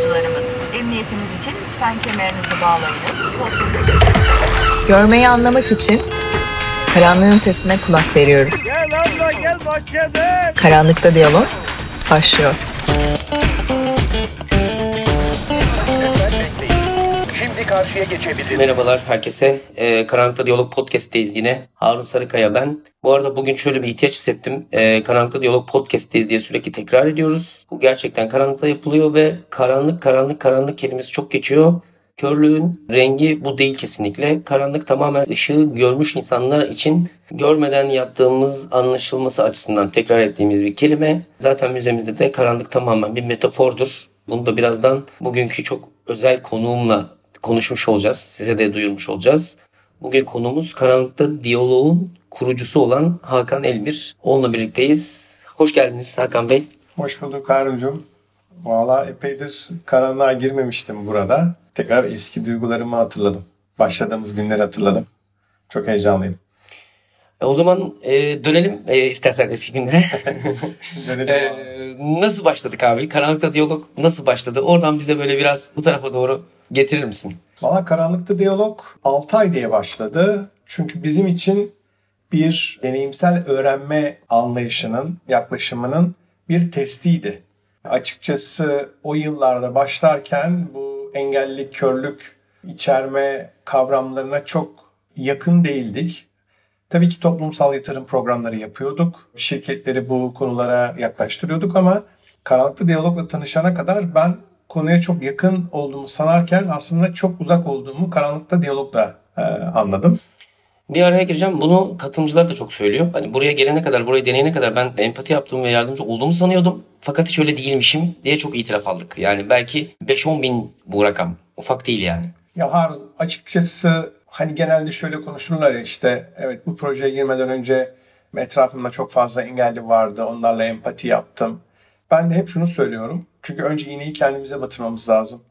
yolcularımız, emniyetiniz için lütfen kemerinizi bağlayınız. Görmeyi anlamak için karanlığın sesine kulak veriyoruz. Gel abla gel bahçede. Karanlıkta diyalog başlıyor. Şimdi karşıya geçebiliriz. Merhabalar herkese. Ee, Karanlıkta Diyalog Podcast'teyiz yine. Harun Sarıkaya ben. Bu arada bugün şöyle bir ihtiyaç hissettim. Ee, Karanlıkta Diyalog Podcast'teyiz diye sürekli tekrar ediyoruz. Bu gerçekten karanlıkta yapılıyor ve karanlık karanlık karanlık kelimesi çok geçiyor. Körlüğün rengi bu değil kesinlikle. Karanlık tamamen ışığı görmüş insanlar için görmeden yaptığımız anlaşılması açısından tekrar ettiğimiz bir kelime. Zaten müzemizde de karanlık tamamen bir metafordur. Bunu da birazdan bugünkü çok özel konuğumla konuşmuş olacağız. Size de duyurmuş olacağız. Bugün konumuz karanlıkta diyaloğun kurucusu olan Hakan Elbir. Onunla birlikteyiz. Hoş geldiniz Hakan Bey. Hoş bulduk Harun'cum. Valla epeydir karanlığa girmemiştim burada. Tekrar eski duygularımı hatırladım. Başladığımız günleri hatırladım. Çok heyecanlıyım. E, o zaman e, dönelim e, istersen eski günlere. Dönelim E, nasıl başladık abi? Karanlıkta diyalog nasıl başladı? Oradan bize böyle biraz bu tarafa doğru getirir misin? Valla Karanlıkta Diyalog 6 ay diye başladı. Çünkü bizim için bir deneyimsel öğrenme anlayışının, yaklaşımının bir testiydi. Açıkçası o yıllarda başlarken bu engellilik, körlük içerme kavramlarına çok yakın değildik. Tabii ki toplumsal yatırım programları yapıyorduk. Şirketleri bu konulara yaklaştırıyorduk ama Karanlıkta Diyalog'la tanışana kadar ben konuya çok yakın olduğumu sanarken aslında çok uzak olduğumu Karanlıkta Diyalog'da e, anladım. Bir araya gireceğim. Bunu katılımcılar da çok söylüyor. Hani buraya gelene kadar, burayı deneyene kadar ben empati yaptığımı ve yardımcı olduğumu sanıyordum. Fakat hiç öyle değilmişim diye çok itiraf aldık. Yani belki 5-10 bin bu rakam. Ufak değil yani. Ya Harun açıkçası hani genelde şöyle konuşurlar ya işte evet bu projeye girmeden önce etrafımda çok fazla engelli vardı. Onlarla empati yaptım. Ben de hep şunu söylüyorum. Çünkü önce iğneyi kendimize batırmamız lazım.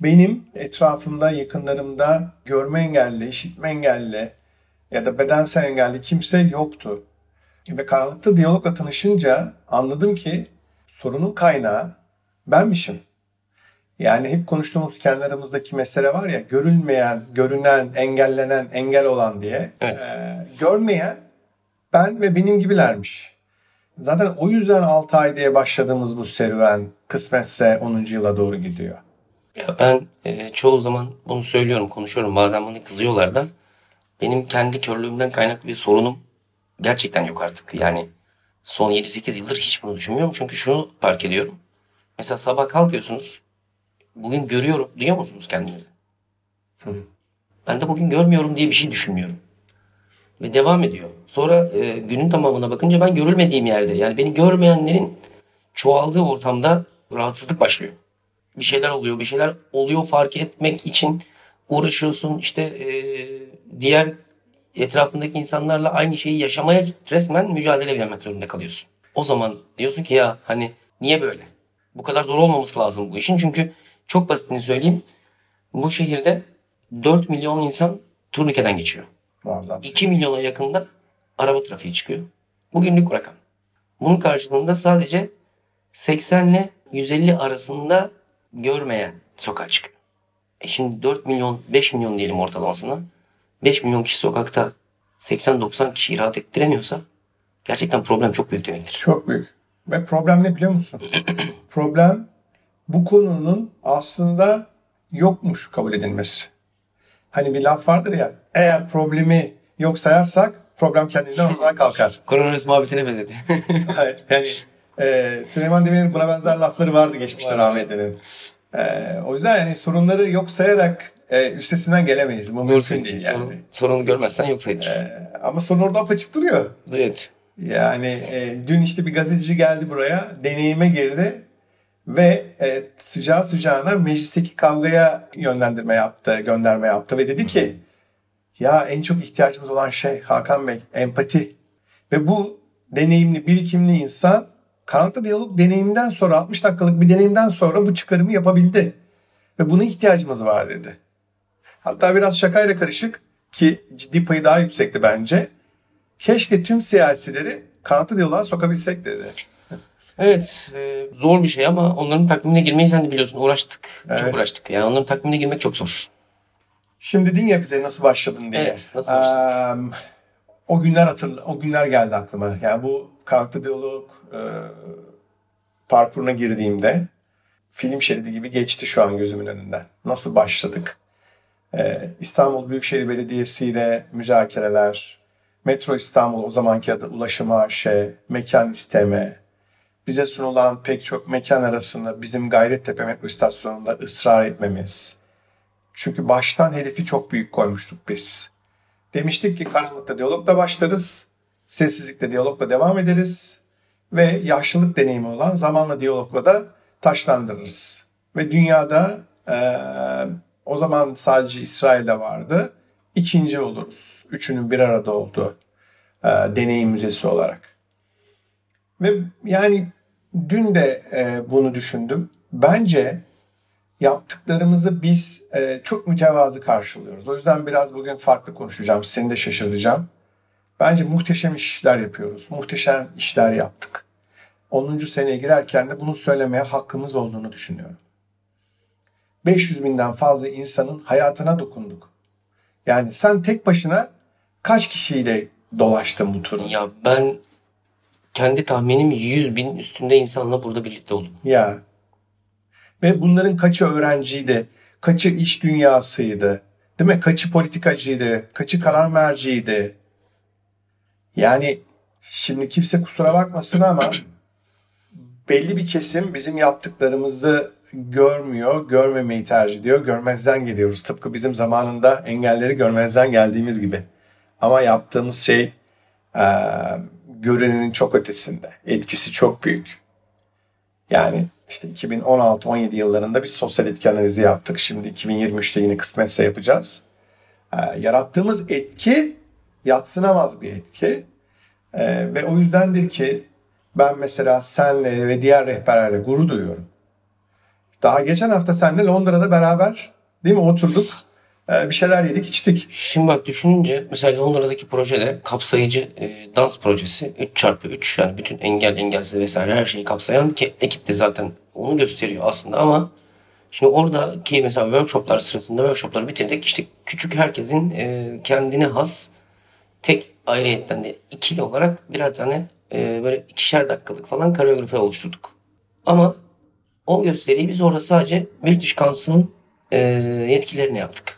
Benim etrafımda, yakınlarımda görme engelli, işitme engelli ya da bedensel engelli kimse yoktu. Ve karanlıkta diyalogla tanışınca anladım ki sorunun kaynağı benmişim. Yani hep konuştuğumuz kendi aramızdaki mesele var ya görülmeyen, görünen, engellenen, engel olan diye. Evet. Ee, görmeyen ben ve benim gibilermiş. Zaten o yüzden 6 ay diye başladığımız bu serüven kısmetse 10. yıla doğru gidiyor. Ya ben e, çoğu zaman bunu söylüyorum, konuşuyorum. Bazen bana kızıyorlar da. Benim kendi körlüğümden kaynaklı bir sorunum gerçekten yok artık. Yani son 7-8 yıldır hiç bunu düşünmüyorum. Çünkü şunu fark ediyorum. Mesela sabah kalkıyorsunuz. Bugün görüyorum. Duyuyor musunuz kendinizi? Ben de bugün görmüyorum diye bir şey düşünmüyorum. Ve devam ediyor. Sonra e, günün tamamına bakınca ben görülmediğim yerde. Yani beni görmeyenlerin çoğaldığı ortamda rahatsızlık başlıyor. Bir şeyler oluyor, bir şeyler oluyor fark etmek için uğraşıyorsun. İşte e, diğer etrafındaki insanlarla aynı şeyi yaşamaya resmen mücadele vermek zorunda kalıyorsun. O zaman diyorsun ki ya hani niye böyle? Bu kadar zor olmaması lazım bu işin. Çünkü çok basitini söyleyeyim. Bu şehirde 4 milyon insan turnikeden geçiyor. Muazzam. 2 milyona yakında araba trafiği çıkıyor. Bugünlük rakam. Bunun karşılığında sadece 80 ile 150 arasında görmeyen sokağa çıkıyor. E şimdi 4 milyon, 5 milyon diyelim ortalamasına. 5 milyon kişi sokakta 80-90 kişiyi rahat ettiremiyorsa gerçekten problem çok büyük demektir. Çok büyük. Ve problem ne biliyor musun? problem bu konunun aslında yokmuş kabul edilmesi. Hani bir laf vardır ya, eğer problemi yok sayarsak problem kendinden ortadan kalkar. Koronavirüs muhabbetine benzedi. yani e, Süleyman Demirel'in buna benzer lafları vardı geçmişte rahmetlinin. E, o yüzden yani sorunları yok sayarak e, üstesinden gelemeyiz. Bu Doğru mümkün değil yani. Sorun, sorunu görmezsen yok sayılır. E, ama sorun orada apaçık duruyor. Evet. Yani e, dün işte bir gazeteci geldi buraya, deneyime girdi ve e, sıcağı sıcağına meclisteki kavgaya yönlendirme yaptı, gönderme yaptı ve dedi ki ya en çok ihtiyacımız olan şey Hakan Bey empati ve bu deneyimli, birikimli insan karanlıkta diyalog deneyiminden sonra 60 dakikalık bir deneyimden sonra bu çıkarımı yapabildi ve buna ihtiyacımız var dedi. Hatta biraz şakayla karışık ki ciddi payı daha yüksekti bence keşke tüm siyasileri karanlıkta diyaloğa sokabilsek dedi. Evet e, zor bir şey ama onların takvimine girmeyi sen de biliyorsun uğraştık. Evet. Çok uğraştık. Yani onların takvimine girmek çok zor. Şimdi dedin ya bize nasıl başladın diye. Evet, nasıl başladın? Eee, o günler hatırla, o günler geldi aklıma. Yani bu karakter diyalog e, parkuruna girdiğimde film şeridi gibi geçti şu an gözümün önünden. Nasıl başladık? Eee, İstanbul Büyükşehir Belediyesi ile müzakereler, Metro İstanbul o zamanki adı Ulaşım AŞ, mekan isteme, bize sunulan pek çok mekan arasında bizim Gayrettepe metro istasyonunda ısrar etmemiz, çünkü baştan hedefi çok büyük koymuştuk biz. Demiştik ki karanlıkta diyalogla başlarız, sessizlikle diyalogla devam ederiz ve yaşlılık deneyimi olan zamanla diyalogla da taşlandırırız. Ve dünyada eee, o zaman sadece İsrail'de vardı. İkinci oluruz. Üçünün bir arada olduğu eee, deneyim müzesi olarak. Ve yani dün de eee, bunu düşündüm. Bence yaptıklarımızı biz e, çok mütevazı karşılıyoruz. O yüzden biraz bugün farklı konuşacağım. Seni de şaşırtacağım. Bence muhteşem işler yapıyoruz. Muhteşem işler yaptık. 10. seneye girerken de bunu söylemeye hakkımız olduğunu düşünüyorum. 500 binden fazla insanın hayatına dokunduk. Yani sen tek başına kaç kişiyle dolaştın bu turu? Ya ben kendi tahminim 100 bin üstünde insanla burada birlikte oldum. Ya. Ve bunların kaçı öğrenciydi, kaçı iş dünyasıydı, değil mi? Kaçı politikacıydı, kaçı karar merciydi. Yani şimdi kimse kusura bakmasın ama belli bir kesim bizim yaptıklarımızı görmüyor, görmemeyi tercih ediyor. Görmezden geliyoruz. Tıpkı bizim zamanında engelleri görmezden geldiğimiz gibi. Ama yaptığımız şey eee görünenin çok ötesinde. Etkisi çok büyük. Yani işte 2016-17 yıllarında biz sosyal etki analizi yaptık. Şimdi 2023'te yine kısmetse yapacağız. Ee, yarattığımız etki yatsınamaz bir etki. Ee, ve o yüzdendir ki ben mesela senle ve diğer rehberlerle gurur duyuyorum. Daha geçen hafta senle Londra'da beraber değil mi oturduk. Ee, bir şeyler yedik içtik. Şimdi bak düşününce mesela Londra'daki projede kapsayıcı e, dans projesi 3x3 yani bütün engel engelsiz vesaire her şeyi kapsayan ki ekip de zaten onu gösteriyor aslında ama şimdi oradaki mesela workshoplar sırasında workshopları bitirdik işte küçük herkesin e, kendine has tek ayrıyetten de ikili olarak birer tane e, böyle ikişer dakikalık falan koreografi oluşturduk. Ama o gösteriyi biz orada sadece British Council'ın e, yetkilerine yaptık.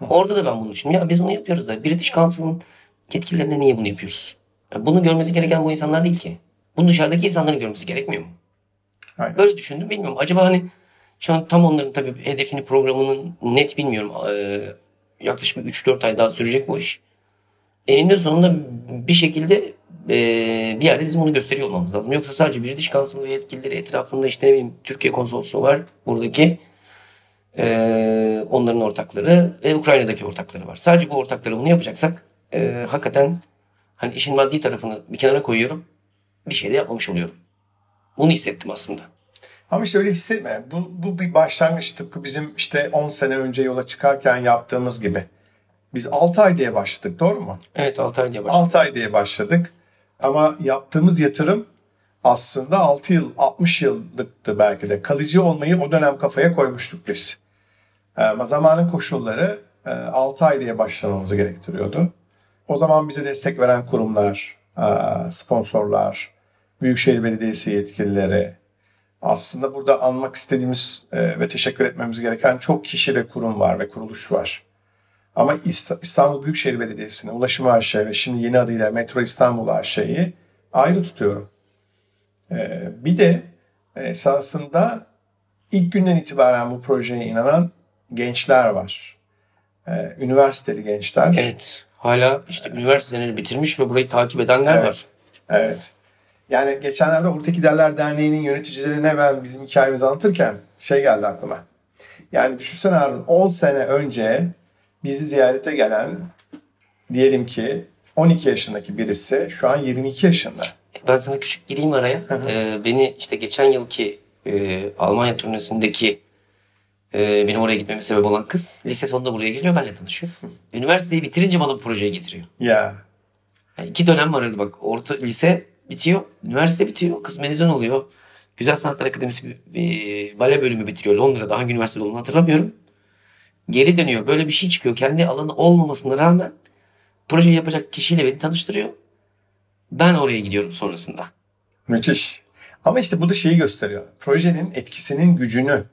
Orada da ben bunu düşündüm. Ya biz bunu yapıyoruz da British Council'ın yetkililerine niye bunu yapıyoruz? Ya bunu görmesi gereken bu insanlar değil ki. Bunu dışarıdaki insanların görmesi gerekmiyor mu? Aynen. Böyle düşündüm bilmiyorum. Acaba hani şu an tam onların tabii hedefini programının net bilmiyorum. Ee, yaklaşık bir 3-4 ay daha sürecek bu iş. Eninde sonunda bir şekilde ee, bir yerde bizim bunu gösteriyor olmamız lazım. Yoksa sadece British Council ve yetkilileri etrafında işte ne bileyim Türkiye konsolosluğu var buradaki. Ee, onların ortakları ve Ukrayna'daki ortakları var. Sadece bu ortakları bunu yapacaksak ee, hakikaten hani işin maddi tarafını bir kenara koyuyorum. Bir şey de yapmamış oluyorum. Bunu hissettim aslında. Ama işte öyle hissetme. Bu, bu bir başlangıç tıpkı bizim işte 10 sene önce yola çıkarken yaptığımız gibi. Biz 6 ay diye başladık doğru mu? Evet 6 ay diye başladım. 6 ay diye başladık. Ama yaptığımız yatırım aslında 6 yıl, 60 yıllıktı belki de. Kalıcı olmayı o dönem kafaya koymuştuk biz. Ama zamanın koşulları 6 ay diye başlamamızı gerektiriyordu. O zaman bize destek veren kurumlar, e, sponsorlar, Büyükşehir Belediyesi yetkilileri, aslında burada anmak istediğimiz e, ve teşekkür etmemiz gereken çok kişi ve kurum var ve kuruluş var. Ama İst- İstanbul Büyükşehir Belediyesi'ne, Ulaşım AŞ ve şimdi yeni adıyla Metro İstanbul AŞ'yi ayrı tutuyorum. E, bir de esasında ilk günden itibaren bu projeye inanan gençler var. E, üniversiteli gençler. Evet. Hala işte üniversiteleri bitirmiş ve burayı takip edenler Evet. var. Evet. Yani geçenlerde Ortak İderler Derneği'nin yöneticilerine ben bizim hikayemizi anlatırken şey geldi aklıma. Yani düşünsene Harun 10 sene önce bizi ziyarete gelen diyelim ki 12 yaşındaki birisi şu an 22 yaşında. Ben sana küçük gireyim araya. Ee, beni işte geçen yılki e, Almanya turnesindeki e, benim oraya gitmeme sebep olan kız lise sonunda buraya geliyor benimle tanışıyor. Üniversiteyi bitirince bana bu projeye getiriyor. Ya Yani iki dönem var arada bak. Orta lise bitiyor. Üniversite bitiyor. Kız mezun oluyor. Güzel Sanatlar Akademisi bir, bir bale bölümü bitiriyor Londra'da. Hangi üniversitede olduğunu hatırlamıyorum. Geri dönüyor. Böyle bir şey çıkıyor. Kendi alanı olmamasına rağmen proje yapacak kişiyle beni tanıştırıyor. Ben oraya gidiyorum sonrasında. Müthiş. Ama işte bu da şeyi gösteriyor. Projenin etkisinin gücünü.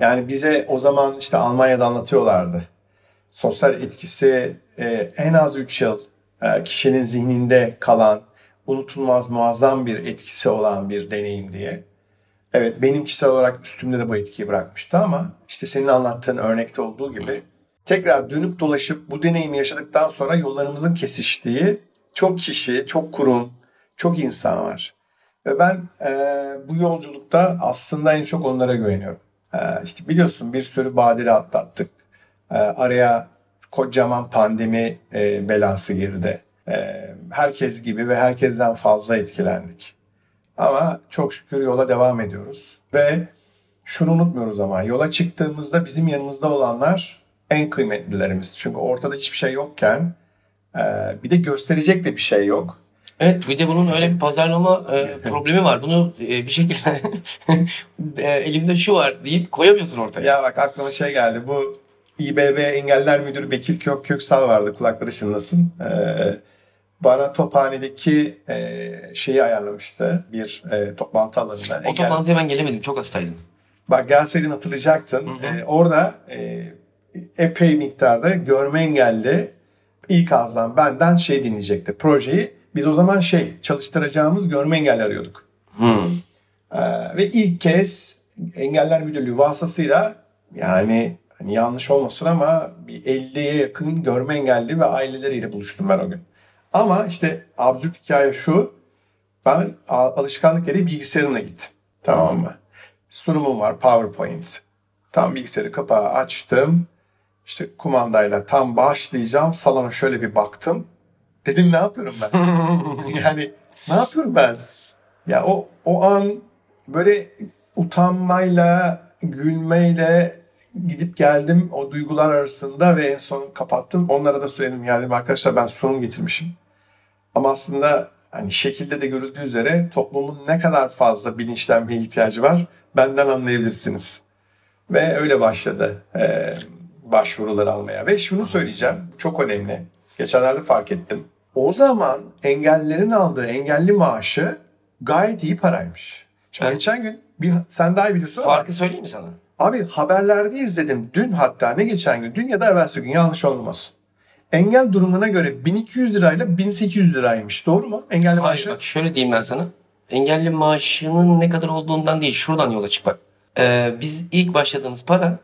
Yani bize o zaman işte Almanya'da anlatıyorlardı. Sosyal etkisi e, en az 3 yıl e, kişinin zihninde kalan, unutulmaz muazzam bir etkisi olan bir deneyim diye. Evet benim kişisel olarak üstümde de bu etkiyi bırakmıştı ama işte senin anlattığın örnekte olduğu gibi tekrar dönüp dolaşıp bu deneyimi yaşadıktan sonra yollarımızın kesiştiği çok kişi, çok kurum, çok insan var. Ve ben e, bu yolculukta aslında en çok onlara güveniyorum. E, işte biliyorsun bir sürü badire atlattık. E, araya kocaman pandemi e, belası girdi. E, herkes gibi ve herkesten fazla etkilendik. Ama çok şükür yola devam ediyoruz. Ve şunu unutmuyoruz ama yola çıktığımızda bizim yanımızda olanlar en kıymetlilerimiz. Çünkü ortada hiçbir şey yokken e, bir de gösterecek de bir şey yok. Evet bir de bunun öyle bir pazarlama e, problemi var. Bunu e, bir şekilde e, elimde şu var deyip koyamıyorsun ortaya. Ya bak aklıma şey geldi. Bu İBB Engeller Müdürü Bekir Kök Köksal vardı. Kulakları çınlasın. Ee, bana Tophane'deki e, şeyi ayarlamıştı. Bir e, toplantı alanında. O Engel- toplantıya ben gelemedim. Çok hastaydım. Bak gelseydin hatırlayacaktın. Ee, orada e, epey miktarda görme engelli ilk ağızdan benden şey dinleyecekti. Projeyi biz o zaman şey çalıştıracağımız görme engelli arıyorduk. Hmm. Ee, ve ilk kez Engeller Müdürlüğü vasıtasıyla yani hani yanlış olmasın ama bir 50'ye yakın görme engelli ve aileleriyle buluştum ben o gün. Ama işte absürt hikaye şu. Ben alışkanlık gereği bilgisayarımla gittim. Tamam mı? Sunumum var PowerPoint. Tam bilgisayarı kapağı açtım. İşte kumandayla tam başlayacağım. Salona şöyle bir baktım. Dedim ne yapıyorum ben? yani ne yapıyorum ben? Ya o o an böyle utanmayla, gülmeyle gidip geldim o duygular arasında ve en son kapattım. Onlara da söyledim yani arkadaşlar ben sunum getirmişim. Ama aslında hani şekilde de görüldüğü üzere toplumun ne kadar fazla bilinçlenmeye ihtiyacı var benden anlayabilirsiniz. Ve öyle başladı e, başvuruları almaya. Ve şunu söyleyeceğim çok önemli. Geçenlerde fark ettim. O zaman engellilerin aldığı engelli maaşı gayet iyi paraymış. Şimdi Evet. geçen gün bir sen daha iyi biliyorsun ama Farkı söyleyeyim mi sana? Abi haberlerde izledim. Dün hatta ne geçen gün. Dün ya da evvelsi gün yanlış olmasın. Engel durumuna göre 1200 lirayla 1800 liraymış. Doğru mu? Engelli Hayır maaşı. bak şöyle diyeyim ben sana. Engelli maaşının ne kadar olduğundan değil şuradan yola çık bak. Ee, biz ilk başladığımız para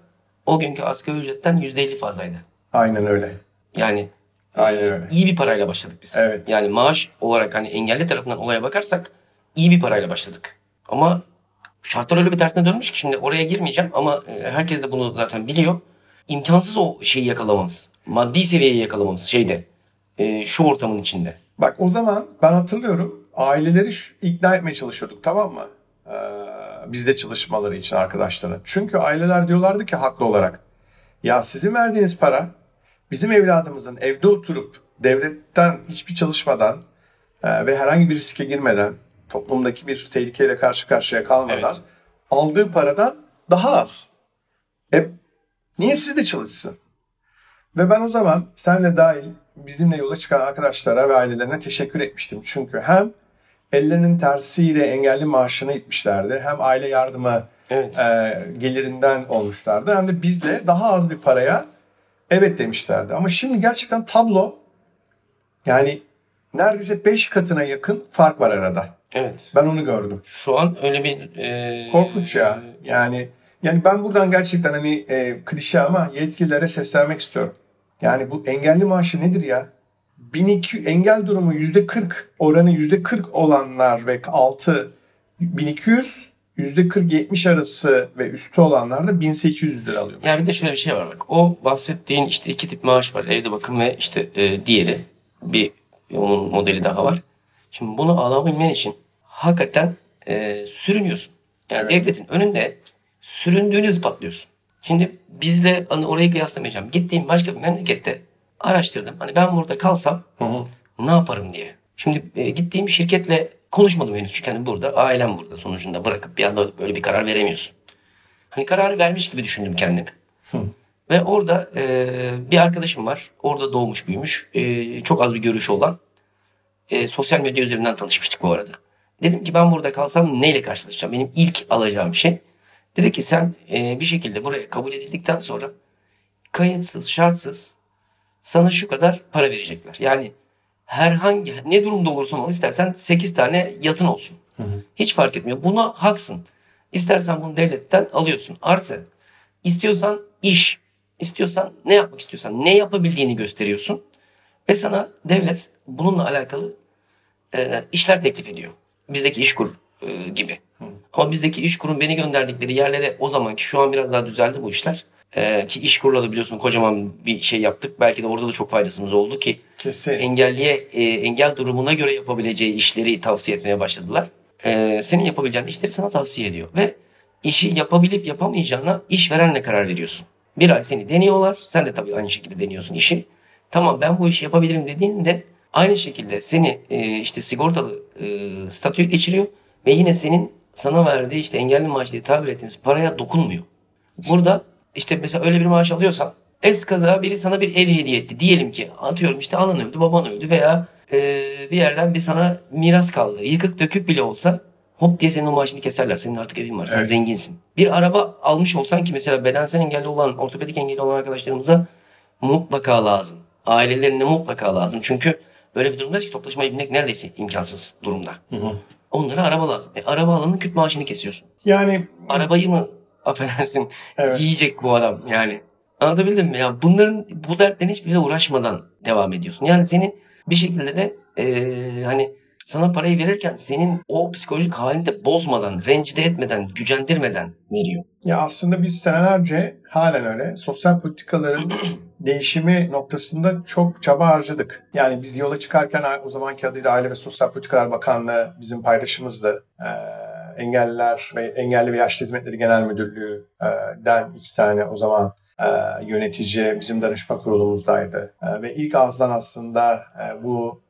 o günkü asgari ücretten %50 fazlaydı. Aynen öyle. Yani Aynen öyle. iyi bir parayla başladık biz. Evet. Yani maaş olarak hani engelli tarafından olaya bakarsak iyi bir parayla başladık. Ama şartlar öyle bir tersine dönmüş ki şimdi oraya girmeyeceğim ama e, herkes de bunu zaten biliyor. İmkansız o şeyi yakalamamız. Maddi seviyeyi yakalamamız şeyde. e, şu ortamın içinde. Bak o zaman ben hatırlıyorum aileleri ikna etmeye çalışıyorduk tamam mı? Ee, bizde çalışmaları için arkadaşlara. Çünkü aileler diyorlardı ki haklı olarak ya sizin verdiğiniz para bizim evladımızın evde oturup devletten hiçbir çalışmadan e, ve herhangi bir riske girmeden toplumdaki bir tehlikeyle karşı karşıya kalmadan Evet. aldığı paradan daha az. E, niye siz de çalışsın? Ve ben o zaman senle dahil bizimle yola çıkan arkadaşlara ve ailelerine teşekkür etmiştim. Çünkü hem ellerinin tersiyle engelli maaşını itmişlerdi hem aile yardımı Evet. e, gelirinden olmuşlardı hem de bizle daha az bir paraya evet demişlerdi. Ama şimdi gerçekten tablo yani neredeyse 5 katına yakın fark var arada. Evet. Ben onu gördüm. Şu an öyle bir... e, Korkunç ya. Yani yani ben buradan gerçekten hani e, klişe ama yetkililere seslenmek istiyorum. Yani bu engelli maaşı nedir ya? 1200 engel durumu yüzde 40 oranı yüzde 40 olanlar ve altı 1200 yüzde 40-70 arası ve üstü olanlar da 1800 lira alıyor. Yani bir de şöyle bir şey var bak. O bahsettiğin işte iki tip maaş var. Evde bakım ve işte e, diğeri. Bir onun modeli daha var. Şimdi bunu alabilmen için hakikaten e, sürünüyorsun. Yani devletin önünde süründüğünü ispatlıyorsun. Şimdi bizle hani orayı kıyaslamayacağım. Gittiğim başka bir memlekette araştırdım. Hani ben burada kalsam ne yaparım diye. Şimdi e, gittiğim şirketle konuşmadım henüz çünkü hani burada ailem burada sonucunda bırakıp bir anda böyle bir karar veremiyorsun. Hani kararı vermiş gibi düşündüm kendimi. Ve orada e, bir arkadaşım var. Orada doğmuş büyümüş. E, çok az bir görüşü olan. E, sosyal medya üzerinden tanışmıştık bu arada. Dedim ki ben burada kalsam neyle karşılaşacağım? Benim ilk alacağım şey. Dedi ki sen e, bir şekilde buraya kabul edildikten sonra kayıtsız, şartsız sana şu kadar para verecekler. Yani herhangi ne durumda olursan ol istersen 8 tane yatın olsun. Hiç fark etmiyor. Buna haksın. İstersen bunu devletten alıyorsun. Artı istiyorsan iş, istiyorsan ne yapmak istiyorsan ne yapabildiğini gösteriyorsun. Ve sana devlet bununla alakalı e, işler teklif ediyor. Bizdeki işkur e, gibi. Ama bizdeki işkurun beni gönderdikleri yerlere o zamanki şu an biraz daha düzeldi bu işler. E, ki işkurla da biliyorsun kocaman bir şey yaptık. Belki de orada da çok faydasımız oldu ki Kesin. engelliye e, engel durumuna göre yapabileceği işleri tavsiye etmeye başladılar. E, senin yapabileceğin işleri sana tavsiye ediyor ve işi yapabilip yapamayacağına işverenle karar veriyorsun. Bir ay seni deniyorlar. Sen de tabii aynı şekilde deniyorsun işi. Tamam ben bu işi yapabilirim dediğinde aynı şekilde seni e, işte sigortalı e, statüye geçiriyor ve yine senin sana verdiği işte engelli maaş diye tabir ettiğimiz paraya dokunmuyor. Burada işte mesela öyle bir maaş alıyorsan eskaza biri sana bir ev hediye etti. Diyelim ki atıyorum işte anan öldü baban öldü veya e, bir yerden bir sana miras kaldı. Yıkık dökük bile olsa hop diye senin o maaşını keserler. Senin artık evin var. Sen Evet. zenginsin. Bir araba almış olsan ki mesela bedensel engelli olan, ortopedik engelli olan arkadaşlarımıza mutlaka lazım. Ailelerine mutlaka lazım. Çünkü böyle bir durumda ki toplu taşımaya binmek neredeyse imkansız durumda. Onlara araba lazım. E, araba alanın küt maaşını kesiyorsun. Yani Arabayı mı affedersin Evet. yiyecek bu adam yani. Anlatabildim mi? Ya bunların bu dertten hiçbiriyle uğraşmadan devam ediyorsun. Yani senin bir şekilde de eee, hani sana parayı verirken senin o psikolojik halini de bozmadan, rencide etmeden, gücendirmeden veriyor. Ya aslında biz senelerce halen öyle sosyal politikaların değişimi noktasında çok çaba harcadık. Yani biz yola çıkarken o zamanki adıyla Aile ve Sosyal Politikalar Bakanlığı bizim paydaşımızdı. Ee, engelliler ve Engelli ve Yaşlı Hizmetleri Genel Müdürlüğü'den iki tane o zaman e, yönetici bizim danışma kurulumuzdaydı. E, ve ilk ağızdan aslında e, bu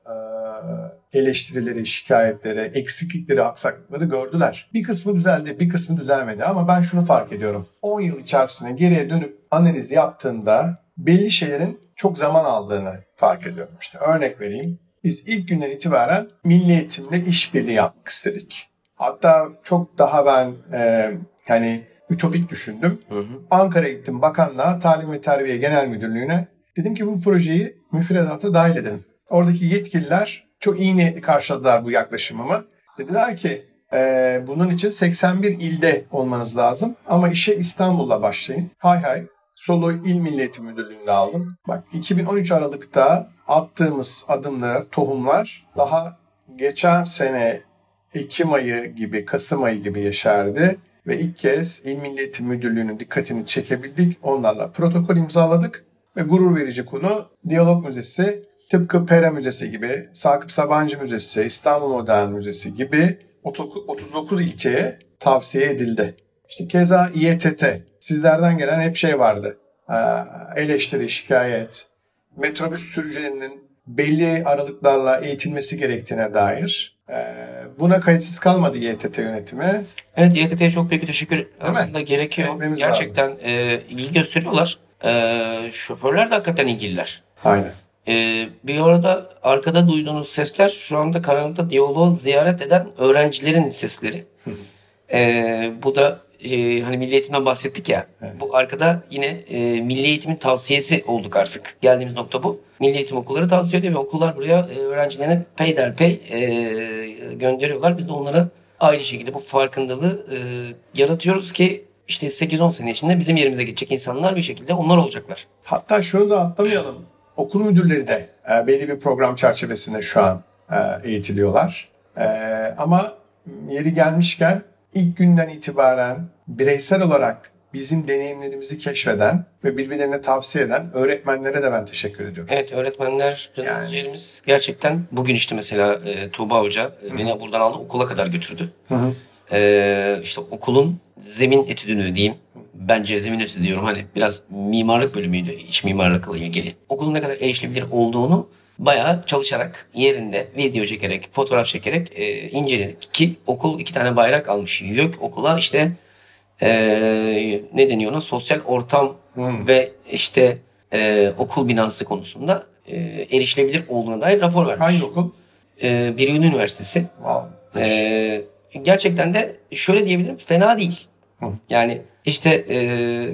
eleştirileri, şikayetleri, eksiklikleri, aksaklıkları gördüler. Bir kısmı düzeldi, bir kısmı düzelmedi ama ben şunu fark ediyorum. 10 yıl içerisinde geriye dönüp analiz yaptığımda belli şeylerin çok zaman aldığını fark ediyorum. İşte örnek vereyim. Biz ilk günden itibaren milli eğitimle işbirliği yapmak istedik. Hatta çok daha ben e, hani ütopik düşündüm. Ankara'ya gittim bakanlığa, Talim ve Terbiye Genel Müdürlüğü'ne. Dedim ki bu projeyi müfredata dahil edelim. Oradaki yetkililer çok iyi niyetli karşıladılar bu yaklaşımımı. Dediler ki "Ee, bunun için 81 ilde olmanız lazım ama işe İstanbul'la başlayın. Hay hay. Solo İl Milli Eğitim Müdürlüğü'nde aldım. Bak 2013 Aralık'ta attığımız adımlar, tohumlar daha geçen sene Ekim ayı gibi, Kasım ayı gibi yeşerdi. Ve ilk kez İl Milli Eğitim Müdürlüğü'nün dikkatini çekebildik. Onlarla protokol imzaladık. Ve gurur verici konu Diyalog Müzesi tıpkı Pera Müzesi gibi, Sakıp Sabancı Müzesi, İstanbul Modern Müzesi gibi 39 ilçeye tavsiye edildi. İşte keza İETT, sizlerden gelen hep şey vardı. Ee, Eleştiri, şikayet, metrobüs sürücülerinin belli aralıklarla eğitilmesi gerektiğine dair. Ee, Buna kayıtsız kalmadı İETT yönetimi. Evet YTT'ye çok büyük bir teşekkür aslında gerekiyor. Etmemiz Gerçekten e, ilgi gösteriyorlar. E, şoförler de hakikaten ilgililer. Aynen. Ee, bir arada arkada duyduğunuz sesler şu anda karanlıkta diyaloğu ziyaret eden öğrencilerin sesleri. Ee, bu da e, hani milli eğitimden bahsettik ya. Bu arkada yine e, milli eğitimin tavsiyesi olduk artık. Geldiğimiz nokta bu. Milli eğitim okulları tavsiye ediyor ve okullar buraya e, öğrencilerine peyderpey e, gönderiyorlar. Biz de onlara aynı şekilde bu farkındalığı e, yaratıyoruz ki işte 8-10 sene içinde bizim yerimize geçecek insanlar bir şekilde onlar olacaklar. Hatta şunu da atlamayalım. Okul müdürleri de e, belli bir program çerçevesinde şu an e, eğitiliyorlar. E, ama yeri gelmişken ilk günden itibaren bireysel olarak bizim deneyimlerimizi keşfeden ve birbirlerine tavsiye eden öğretmenlere de ben teşekkür ediyorum. Evet öğretmenler, Yani. öğrencilerimiz gerçekten bugün işte mesela e, Tuğba Hoca e, beni buradan aldı okula kadar götürdü. E, işte okulun zemin etüdünü diyeyim. Bence zemin etüdü diyorum hani biraz mimarlık bölümüydü iç mimarlıkla ilgili. Okulun ne kadar erişilebilir olduğunu bayağı çalışarak yerinde video çekerek, fotoğraf çekerek e, inceledik. Ki okul iki tane bayrak almış. YÖK okula işte e, ne deniyor ona sosyal ortam ve işte e, okul binası konusunda e, erişilebilir olduğuna dair rapor vermiş. Hangi okul? E, Biryun Üniversitesi. Wow. Ee, gerçekten de şöyle diyebilirim fena değil. Hı. Yani işte e,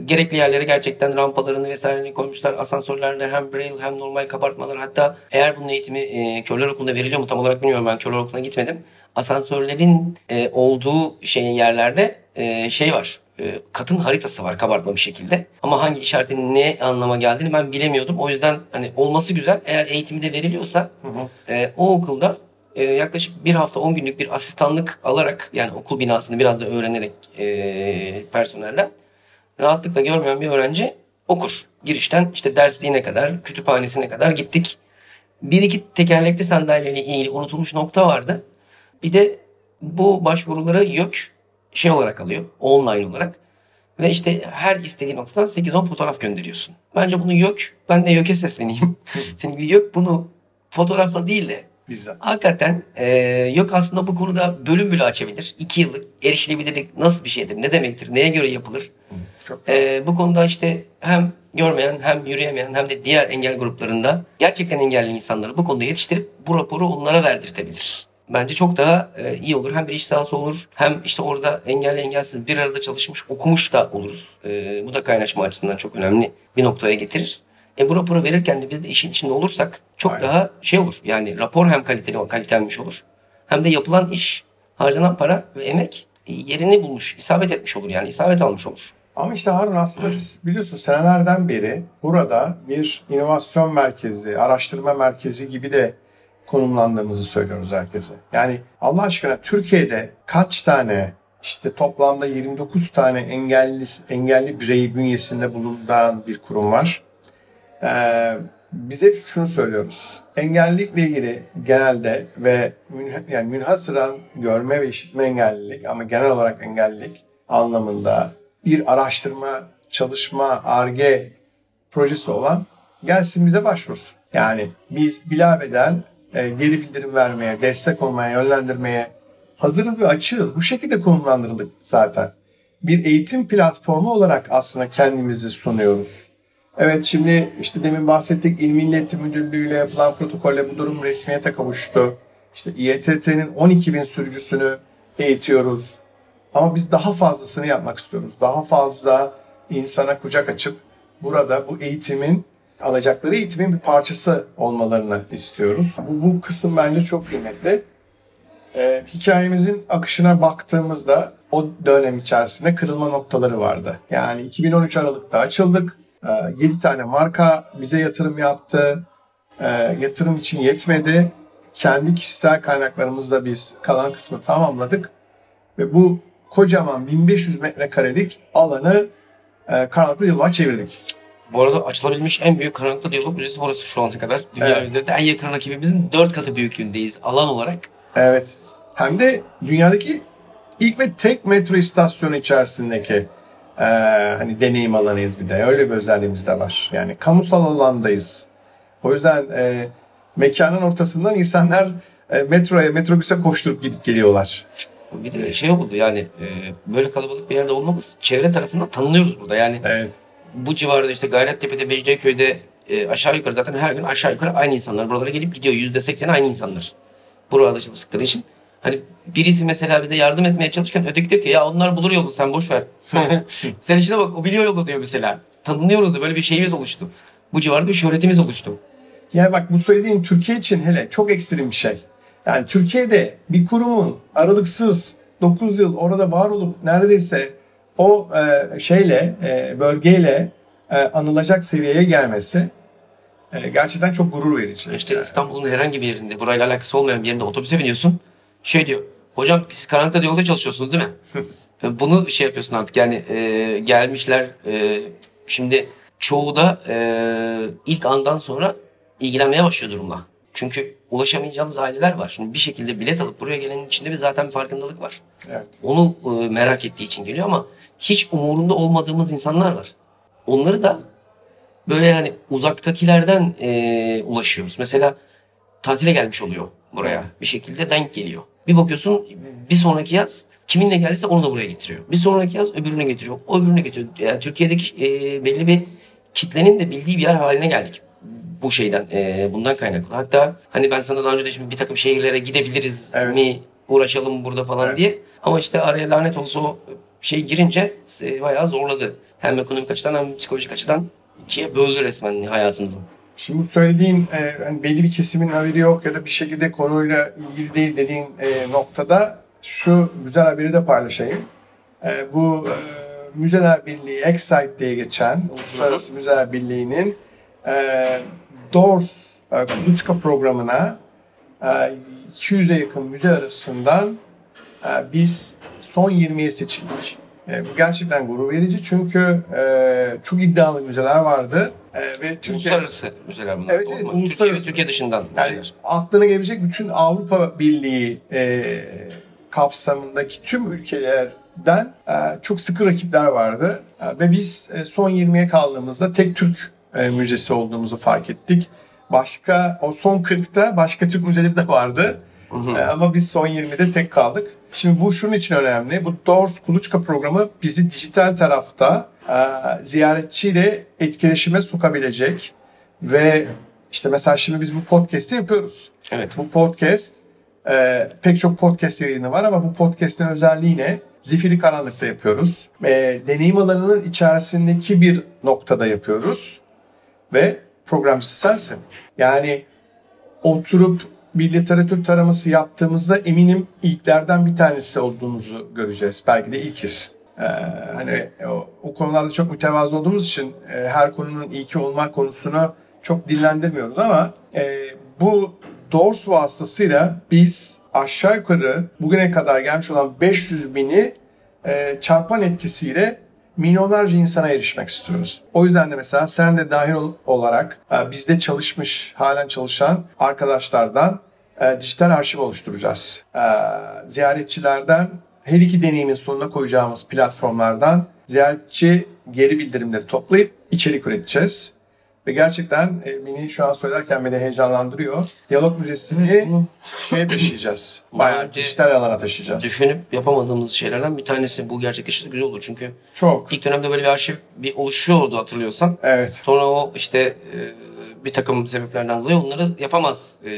gerekli yerlere gerçekten rampalarını vesaireni koymuşlar. Asansörlerde hem braille hem normal kabartmalar. Hatta eğer bunun eğitimi e, körler okulunda veriliyor mu tam olarak bilmiyorum. Ben körler okuluna gitmedim. Asansörlerin e, olduğu şeyin yerlerde e, şey var. E, katın haritası var kabartma bir şekilde. Ama hangi işaretin ne anlama geldiğini ben bilemiyordum. O yüzden hani olması güzel. Eğer eğitimi de veriliyorsa e, o okulda e, yaklaşık bir hafta 10 günlük bir asistanlık alarak yani okul binasını biraz da öğrenerek e, personelden rahatlıkla görmeyen bir öğrenci okur. Girişten işte dersliğine kadar, kütüphanesine kadar gittik. Bir iki tekerlekli sandalyeyle ilgili unutulmuş nokta vardı. Bir de bu başvuruları YÖK şey olarak alıyor, online olarak. Ve işte her istediği noktadan 8-10 fotoğraf gönderiyorsun. Bence bunu YÖK, ben de YÖK'e sesleneyim. Gibi YÖK bunu fotoğrafla değil de Bizzat. Hakikaten e, yok aslında bu konuda bölüm bile açabilir. İki yıllık erişilebilirlik nasıl bir şeydir, ne demektir, neye göre yapılır? Çok E, bu konuda işte hem görmeyen hem yürüyemeyen hem de diğer engel gruplarında gerçekten engelli insanları bu konuda yetiştirip bu raporu onlara verdirtebilir. Bence çok daha e, iyi olur. Hem bir iş sahası olur hem işte orada engelli engelsiz bir arada çalışmış okumuş da oluruz. E, bu da kaynaşma açısından çok önemli bir noktaya getirir. E bu raporu verirken de biz de işin içinde olursak çok Aynen. daha şey olur. Yani rapor hem kaliteli kalitelmiş olur. Hem de yapılan iş, harcanan para ve emek yerini bulmuş, isabet etmiş olur. Yani isabet almış olur. Ama işte Harun aslında biz biliyorsun senelerden beri burada bir inovasyon merkezi, araştırma merkezi gibi de konumlandığımızı söylüyoruz herkese. Yani Allah aşkına Türkiye'de kaç tane işte toplamda 29 tane engelli engelli birey bünyesinde bulunan bir kurum var. Ee, biz hep şunu söylüyoruz. Engellilikle ilgili genelde ve münha- yani münhasıran görme ve işitme engellilik ama genel olarak engellilik anlamında bir araştırma, çalışma, ARGE projesi olan gelsin bize başvursun. Yani biz bilaveden e, geri bildirim vermeye, destek olmaya, yönlendirmeye hazırız ve açığız. Bu şekilde konumlandırıldık zaten. Bir eğitim platformu olarak aslında kendimizi sunuyoruz. Evet şimdi işte demin bahsettik İl Milli Müdürlüğü ile yapılan protokolle bu durum resmiyete kavuştu. İşte İETT'nin 12 bin sürücüsünü eğitiyoruz. Ama biz daha fazlasını yapmak istiyoruz. Daha fazla insana kucak açıp burada bu eğitimin alacakları eğitimin bir parçası olmalarını istiyoruz. Bu, bu kısım bence çok kıymetli. Ee, hikayemizin akışına baktığımızda o dönem içerisinde kırılma noktaları vardı. Yani 2013 Aralık'ta açıldık. 7 tane marka bize yatırım yaptı. Ee, yatırım için yetmedi. Kendi kişisel kaynaklarımızla biz kalan kısmı tamamladık. Ve bu kocaman 1500 metrekarelik alanı e, karanlıklı yıllar çevirdik. Bu arada açılabilmiş en büyük karanlıkta diyalog müzesi burası şu ana kadar. Dünya Evet. üzerinde en yakın rakibimizin 4 katı büyüklüğündeyiz alan olarak. Evet. Hem de dünyadaki ilk ve tek metro istasyonu içerisindeki e, hani deneyim alanıyız bir de. Öyle bir özelliğimiz de var. Yani kamusal alandayız. O yüzden e, mekanın ortasından insanlar e, metroya, metrobüse koşturup gidip geliyorlar. Bir de şey oldu yani e, böyle kalabalık bir yerde olmamız çevre tarafından tanınıyoruz burada. Yani Evet. Bu civarda işte Gayrettepe'de, Mecidiyeköy'de e, aşağı yukarı zaten her gün aşağı yukarı aynı insanlar buralara gelip gidiyor. Yüzde sekseni aynı insanlar. Burada çalıştıkları için. Hani birisi mesela bize yardım etmeye çalışırken öteki diyor ki ya onlar bulur yolu sen boş ver. sen işine bak o biliyor yolu diyor mesela. Tanınıyoruz da böyle bir şeyimiz oluştu. Bu civarda bir şöhretimiz oluştu. Yani bak bu söylediğin Türkiye için hele çok ekstrem bir şey. Yani Türkiye'de bir kurumun aralıksız 9 yıl orada var olup neredeyse o e, şeyle e, bölgeyle e, anılacak seviyeye gelmesi e, gerçekten çok gurur verici. İşte İstanbul'un herhangi bir yerinde burayla alakası olmayan bir yerinde otobüse biniyorsun. Şey diyor. Hocam siz karanlıkta yolda çalışıyorsunuz değil mi? Bunu şey yapıyorsun artık yani e, gelmişler e, şimdi çoğu da e, ilk andan sonra ilgilenmeye başlıyor durumla. Çünkü ulaşamayacağımız aileler var. Şimdi bir şekilde bilet alıp buraya gelenin içinde bir zaten bir farkındalık var. Evet. Onu e, merak ettiği için geliyor ama hiç umurunda olmadığımız insanlar var. Onları da böyle hani uzaktakilerden e, ulaşıyoruz. Mesela tatile gelmiş oluyor buraya. Bir şekilde denk geliyor. Bir bakıyorsun bir sonraki yaz kiminle geldiyse onu da buraya getiriyor. Bir sonraki yaz öbürünü getiriyor. O öbürünü getiriyor. Yani Türkiye'deki e, belli bir kitlenin de bildiği bir yer haline geldik. Bu şeyden, e, bundan kaynaklı. Hatta hani ben sana daha önce de şimdi bir takım şehirlere gidebiliriz Evet. mi, uğraşalım burada falan Evet. diye. Ama işte araya lanet olsa o şey girince e, bayağı zorladı. Hem ekonomik açıdan hem psikolojik açıdan ikiye böldü resmen hayatımızı. Şimdi bu söylediğin e, hani belli bir kesimin haberi yok ya da bir şekilde konuyla ilgili değil dediğin e, noktada şu güzel haberi de paylaşayım. E, bu e, Müzeler Birliği Excite diye geçen Uluslararası Müzeler Birliği'nin e, Doors e, Kuluçka programına e, 200'e yakın müze arasından e, biz son 20'ye seçildik. E, bu gerçekten gurur verici çünkü e, çok iddialı müzeler vardı. E, ve Türkiye, Uluslararası müzeler bunlar. Evet, evet, mu? Türkiye ve uluslararası. Türkiye dışından yani müzeler. aklına gelebilecek bütün Avrupa Birliği e, kapsamındaki tüm ülkelerden e, çok sıkı rakipler vardı. E, ve biz e, son 20'ye kaldığımızda tek Türk e, müzesi olduğumuzu fark ettik. Başka o son 40'ta başka Türk müzeleri de vardı. E, ama biz son 20'de tek kaldık. Şimdi bu şunun için önemli. Bu Doors Kuluçka programı bizi dijital tarafta e, ziyaretçiyle etkileşime sokabilecek ve işte mesela şimdi biz bu podcast'i yapıyoruz. Evet. Bu podcast e, pek çok podcast yayını var ama bu podcast'in özelliği ne? Zifiri karanlıkta yapıyoruz. E, deneyim alanının içerisindeki bir noktada yapıyoruz. Ve programcısı sensin. Yani oturup bir literatür taraması yaptığımızda eminim ilklerden bir tanesi olduğumuzu göreceğiz. Belki de ilkiz. Ee, hani o, o konularda çok mütevazı olduğumuz için e, her konunun ilki olmak konusunu çok dillendirmiyoruz ama e, bu Doors vasıtasıyla biz aşağı yukarı bugüne kadar gelmiş olan 500 bini e, çarpan etkisiyle milyonlarca insana erişmek istiyoruz. O yüzden de mesela sen de dahil ol- olarak e, bizde çalışmış, halen çalışan arkadaşlardan e, dijital arşiv oluşturacağız. E, ziyaretçilerden her iki deneyimin sonuna koyacağımız platformlardan ziyaretçi geri bildirimleri toplayıp içerik üreteceğiz. Ve gerçekten e, beni şu an söylerken beni heyecanlandırıyor. Diyalog Müzesi'ni Evet, bunu şeye taşıyacağız. Bayağı önce dijital alana taşıyacağız. düşünüp yapamadığımız şeylerden bir tanesi bu gerçekleşirse güzel olur. Çünkü Çok. ilk dönemde böyle bir arşiv bir oluşuyordu hatırlıyorsan. Evet. Sonra o işte e, bir takım sebeplerden dolayı onları yapamaz e,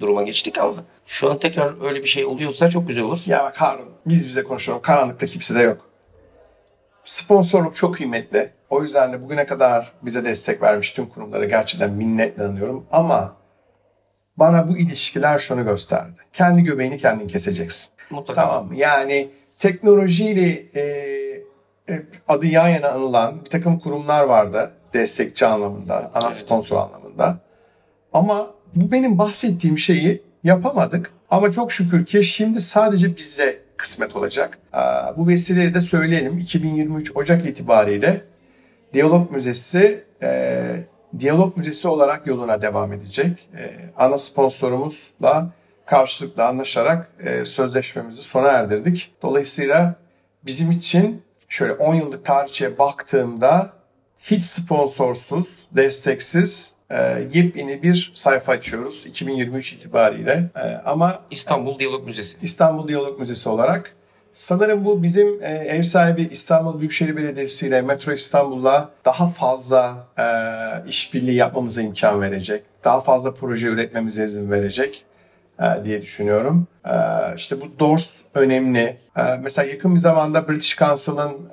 duruma geçtik ama şu an tekrar öyle bir şey oluyorsa çok güzel olur. Ya bak Harun biz bize konuşalım. Karanlıkta kimse de yok. Sponsorluk çok kıymetli. O yüzden de bugüne kadar bize destek vermiş tüm kurumlara gerçekten minnetle anıyorum. Ama bana bu ilişkiler şunu gösterdi. Kendi göbeğini kendin keseceksin. Mutlaka. Tamam mı? Yani teknolojiyle e, e, adı yan yana anılan bir takım kurumlar vardı. Destekçi anlamında, ana Evet. sponsor anlamında. Ama bu benim bahsettiğim şeyi yapamadık. Ama çok şükür ki şimdi sadece bize kısmet olacak. Bu vesileyle de söyleyelim. 2023 Ocak itibariyle Diyalog Müzesi e, Diyalog Müzesi olarak yoluna devam edecek. E, ana sponsorumuzla karşılıklı anlaşarak e, sözleşmemizi sona erdirdik. Dolayısıyla bizim için şöyle 10 yıllık tarihçeye baktığımda hiç sponsorsuz, desteksiz e, yepyeni bir sayfa açıyoruz 2023 itibariyle. E, ama İstanbul Diyalog Müzesi. İstanbul Diyalog Müzesi olarak. Sanırım bu bizim e, ev sahibi İstanbul Büyükşehir Belediyesi ile Metro İstanbul'la daha fazla e, işbirliği yapmamıza imkan verecek. Daha fazla proje üretmemize izin verecek e, diye düşünüyorum. E, işte bu Doors önemli. E, mesela yakın bir zamanda British Council'ın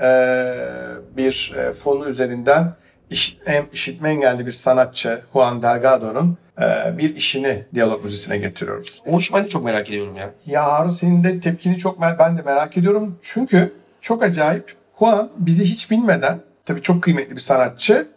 bir fonu üzerinden iş, em- işitme engelli bir sanatçı Juan Delgado'nun e, bir işini Diyalog Müzesi'ne getiriyoruz. O işi ben de çok merak ediyorum ya. Ya Harun senin de tepkini çok ben de merak ediyorum. Çünkü çok acayip. Juan bizi hiç bilmeden tabii çok kıymetli bir sanatçı.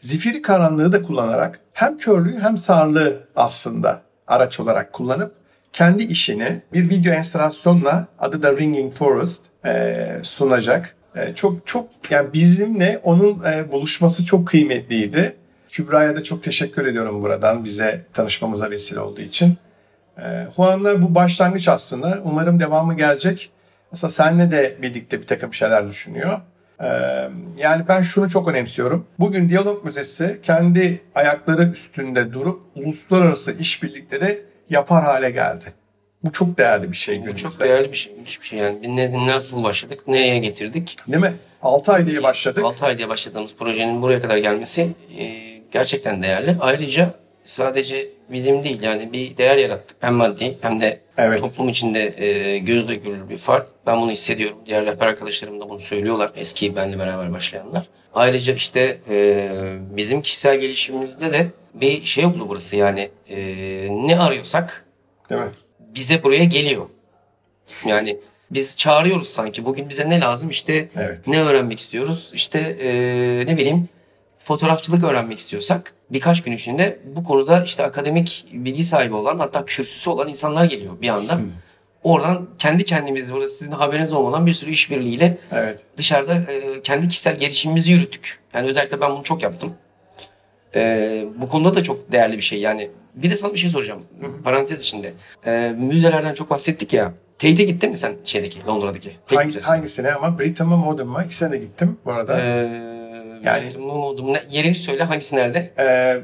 Zifiri karanlığı da kullanarak hem körlüğü hem sağırlığı aslında araç olarak kullanıp kendi işini bir video enstalasyonla adı da Ringing Forest e, sunacak. E, çok çok yani bizimle onun e, buluşması çok kıymetliydi. Kübra'ya da çok teşekkür ediyorum buradan bize tanışmamıza vesile olduğu için. E, Juan'la bu başlangıç aslında. Umarım devamı gelecek. Aslında seninle de birlikte bir takım şeyler düşünüyor. Yani ben şunu çok önemsiyorum. Bugün Diyalog Müzesi kendi ayakları üstünde durup uluslararası işbirlikleri yapar hale geldi. Bu çok değerli bir şey Bu günümüzde. çok değerli bir şey. Müthiş bir şey yani. Biz ne- nasıl başladık? Nereye getirdik? Değil mi? 6 ay diye başladık. 6 ay diye başladığımız projenin buraya kadar gelmesi e, gerçekten değerli. Ayrıca sadece bizim değil yani bir değer yarattık. Hem maddi hem de Evet. toplum içinde e, gözle görülür bir fark. Ben bunu hissediyorum. Diğer rehber arkadaşlarım da bunu söylüyorlar. Eski benle beraber başlayanlar. Ayrıca işte e, bizim kişisel gelişimimizde de bir şey oldu burası yani e, ne arıyorsak Değil mi? Bize buraya geliyor. Yani biz çağırıyoruz sanki. Bugün bize ne lazım? İşte Evet. ne öğrenmek istiyoruz? İşte eee, ne bileyim fotoğrafçılık öğrenmek istiyorsak birkaç gün içinde bu konuda işte akademik bilgi sahibi olan hatta kürsüsü olan insanlar geliyor bir anda. Oradan kendi kendimiz burada sizin haberiniz olmadan bir sürü işbirliğiyle Evet. dışarıda e, kendi kişisel gelişimimizi yürüttük. Yani özellikle ben bunu çok yaptım. E, bu konuda da çok değerli bir şey. Yani bir de sana bir şey soracağım. Parantez içinde. E, müzelerden çok bahsettik ya. Tate'e gittin mi sen şeydeki Londra'daki? Tate Hangi, hangisine ama Britain mı Modern mı? İkisine de gittim bu arada. Ee, Yani- yani Mumudum. Ne- Yerini söyle hangisi nerede? Ee,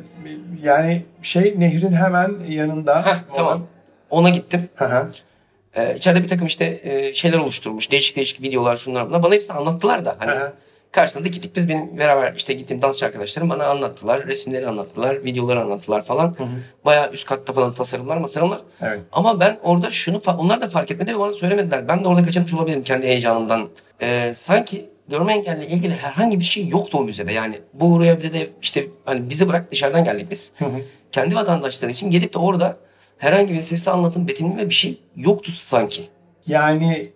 yani şey nehrin hemen yanında. Heh, tamam. Ona gittim. Hı hı. Ee, içeride bir takım işte e, şeyler oluşturmuş. Değişik değişik videolar şunlar bunlar. Bana hepsini anlattılar da. Hani Hı hı. karşısında dikildik biz benim beraber işte gittiğim dansçı arkadaşlarım bana anlattılar. Resimleri anlattılar. Videoları anlattılar falan. Bayağı üst katta falan tasarımlar masarımlar. Evet. Ama ben orada şunu onlar da fark etmedi ve bana söylemediler. Ben de orada kaçırmış olabilirim kendi heyecanımdan. Ee, sanki görme engelli ilgili herhangi bir şey yoktu o müzede. Yani bu buraya bir de işte hani bizi bırak dışarıdan geldik biz. Kendi vatandaşları için gelip de orada herhangi bir sesli anlatım, betimleme bir şey yoktu sanki. Yani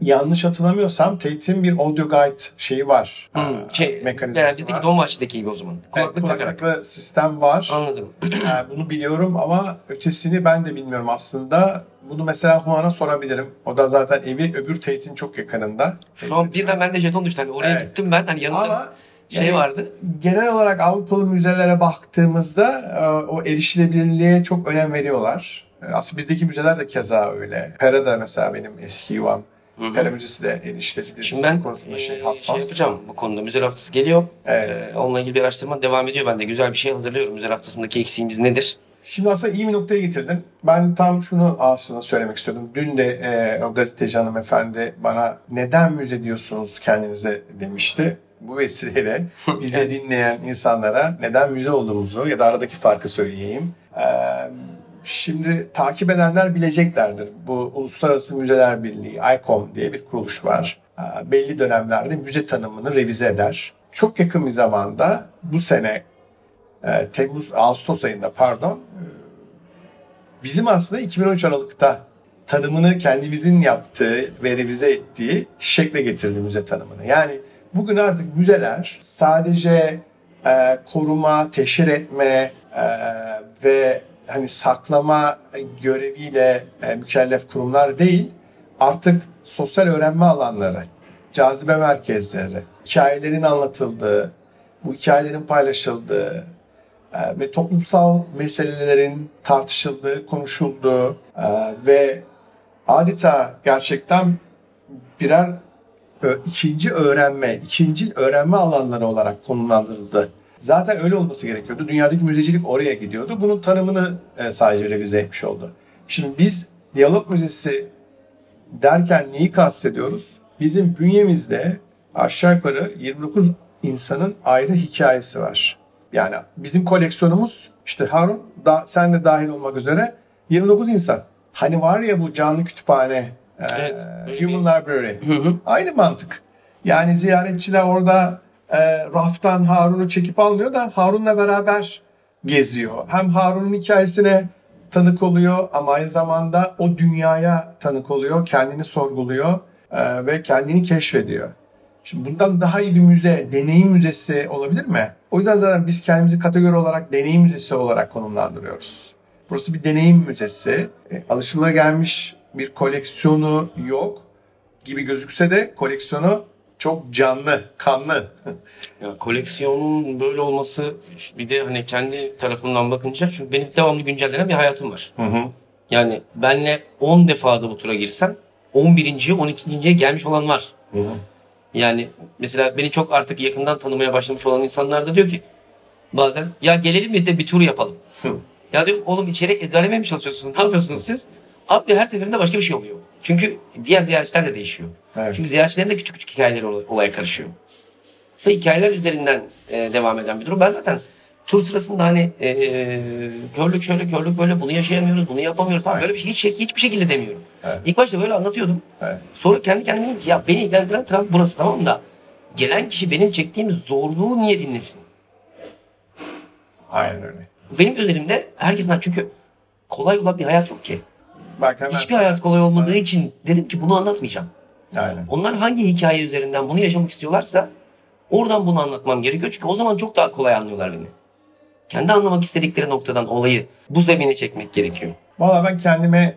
yanlış hatırlamıyorsam Tate'in bir audio guide şeyi var. Hmm, Aa, şey, mekanizması yani bizdeki. Dolmabahçe'deki gibi o zaman. Kulaklık Evet, takarak. sistem var. Anladım. Ee, bunu biliyorum ama ötesini ben de bilmiyorum aslında. Bunu mesela Juan'a sorabilirim. O da zaten evi öbür Tate'in çok yakınında. Şu an birden bende jeton düştü. Hani oraya Evet. gittim ben. Hani yanımda Ama şey yani vardı. Genel olarak Avrupalı müzelere baktığımızda e, o erişilebilirliğe çok önem veriyorlar. E, Aslında bizdeki müzeler de keza öyle. Pera da mesela benim eski yuvam. Pera Müzesi de erişilebilir Şimdi ben konusunda e, şey şey, hassas. yapacağım bu konuda. Müze haftası geliyor. Evet. E, onunla ilgili bir araştırma devam ediyor. Ben de güzel bir şey hazırlıyorum. Müze haftasındaki eksiğimiz nedir? Şimdi aslında iyi bir noktaya getirdin. Ben tam şunu aslında söylemek istiyordum. Dün de e, o gazeteci hanımefendi bana neden müze diyorsunuz kendinize demişti. Bu vesileyle bizi dinleyen insanlara neden müze olduğumuzu ya da aradaki farkı söyleyeyim. Ee, şimdi takip edenler bileceklerdir. Bu Uluslararası Müzeler Birliği, ICOM diye bir kuruluş var. Ee, belli dönemlerde müze tanımını revize eder. Çok yakın bir zamanda bu sene e, Temmuz, Ağustos ayında pardon e, bizim aslında 2013 Aralık'ta tanımını kendimizin yaptığı ve revize ettiği şekle getirdi müze tanımını. Yani bugün artık müzeler sadece e, koruma, teşhir etme e, ve hani saklama göreviyle e, mükellef kurumlar değil, artık sosyal öğrenme alanları, cazibe merkezleri, hikayelerin anlatıldığı, bu hikayelerin paylaşıldığı, e, ve toplumsal meselelerin tartışıldığı, konuşulduğu e, ve adeta gerçekten birer ikinci öğrenme, ikinci öğrenme alanları olarak konumlandırıldı. Zaten öyle olması gerekiyordu. Dünyadaki müzecilik oraya gidiyordu. Bunun tanımını e, sadece revize etmiş oldu. Şimdi biz Diyalog Müzesi derken neyi kastediyoruz? Bizim bünyemizde aşağı yukarı 29 insanın ayrı hikayesi var. Yani bizim koleksiyonumuz işte Harun da, sen de dahil olmak üzere 29 insan. Hani var ya bu canlı kütüphane, e, Evet, öyle Human bir- Library. Aynı mantık. Yani ziyaretçiler orada e, raftan Harun'u çekip almıyor da Harun'la beraber geziyor. Hem Harun'un hikayesine tanık oluyor ama aynı zamanda o dünyaya tanık oluyor, kendini sorguluyor e, ve kendini keşfediyor. Şimdi bundan daha iyi bir müze, deneyim müzesi olabilir mi? O yüzden zaten biz kendimizi kategori olarak deneyim müzesi olarak konumlandırıyoruz. Burası bir deneyim müzesi. E, alışılagelmiş bir koleksiyonu yok gibi gözükse de koleksiyonu çok canlı, kanlı. Ya koleksiyonun böyle olması bir de hani kendi tarafımdan bakınca çünkü benim devamlı güncellenen bir hayatım var. Yani benle 10 defa da bu tura girsem 11. 12. gelmiş olan var. Yani mesela beni çok artık yakından tanımaya başlamış olan insanlar da diyor ki bazen ya gelelim bir de bir tur yapalım. ya diyor oğlum içerik ezberlemeye mi çalışıyorsunuz? Ne yapıyorsunuz siz? Abi her seferinde başka bir şey oluyor. Çünkü diğer ziyaretçiler de değişiyor. Evet. Çünkü ziyaretçilerin de küçük küçük hikayeleri olay- olaya karışıyor. Ve hikayeler üzerinden e, devam eden bir durum. Ben zaten tur sırasında hani e, körlük şöyle körlük böyle bunu yaşayamıyoruz bunu yapamıyoruz falan böyle bir şey hiç, hiçbir şekilde demiyorum. Evet. İlk başta böyle anlatıyordum. Evet. Sonra kendi kendime dedim ki ya beni ilgilendiren taraf burası tamam da gelen kişi benim çektiğim zorluğu niye dinlesin? Aynen öyle. Benim özelimde herkesin çünkü kolay olan bir hayat yok ki. Bak hemen Hiçbir hayat kolay olmadığı için dedim ki bunu anlatmayacağım. Aynen. Onlar hangi hikaye üzerinden bunu yaşamak istiyorlarsa oradan bunu anlatmam gerekiyor. Çünkü o zaman çok daha kolay anlıyorlar beni. Kendi anlamak istedikleri noktadan olayı bu zemine çekmek gerekiyor. Valla ben kendime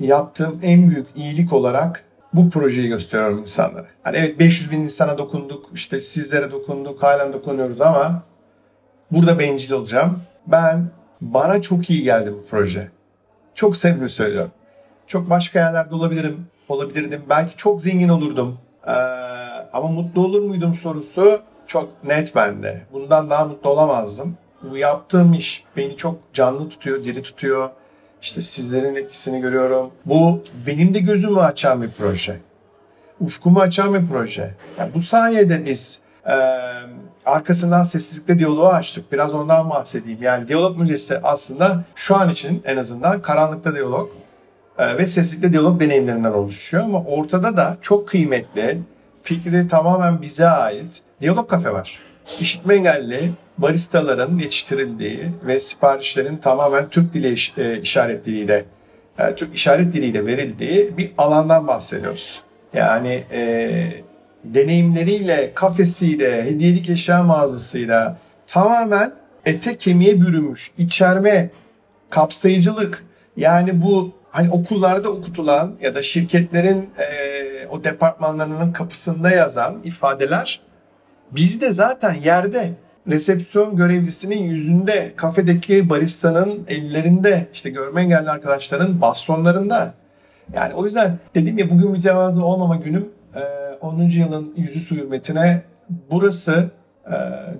yaptığım en büyük iyilik olarak bu projeyi gösteriyorum insanlara. Hani evet 500 bin insana dokunduk, işte sizlere dokunduk, halen dokunuyoruz ama burada bencil olacağım. Ben, bana çok iyi geldi bu proje. Çok sevimli söylüyorum. Çok başka yerlerde olabilirim, olabilirdim. Belki çok zengin olurdum. Ee, ama mutlu olur muydum sorusu çok net bende. Bundan daha mutlu olamazdım. Bu yaptığım iş beni çok canlı tutuyor, diri tutuyor. İşte sizlerin etkisini görüyorum. Bu benim de gözümü açan bir proje. Ufkumu açan bir proje. Yani bu sayede biz e, arkasından sessizlikle diyaloğu açtık. Biraz ondan bahsedeyim. Yani diyalog müzesi aslında şu an için en azından karanlıkta diyalog ve sessizlikle diyalog deneyimlerinden oluşuyor. Ama ortada da çok kıymetli, fikri tamamen bize ait diyalog kafe var. İşitme engelli baristaların yetiştirildiği ve siparişlerin tamamen Türk dili iş- e, işaret diliyle e, Türk işaret diliyle verildiği bir alandan bahsediyoruz. Yani e, deneyimleriyle, kafesiyle, hediyelik eşya mağazasıyla tamamen ete kemiğe bürünmüş, içerme, kapsayıcılık. Yani bu hani okullarda okutulan ya da şirketlerin e, o departmanlarının kapısında yazan ifadeler bizde zaten yerde resepsiyon görevlisinin yüzünde, kafedeki baristanın ellerinde, işte görme engelli arkadaşların bastonlarında. Yani o yüzden dedim ya bugün mütevazı olmama günüm e, 10. yılın yüzü hürmetine burası e,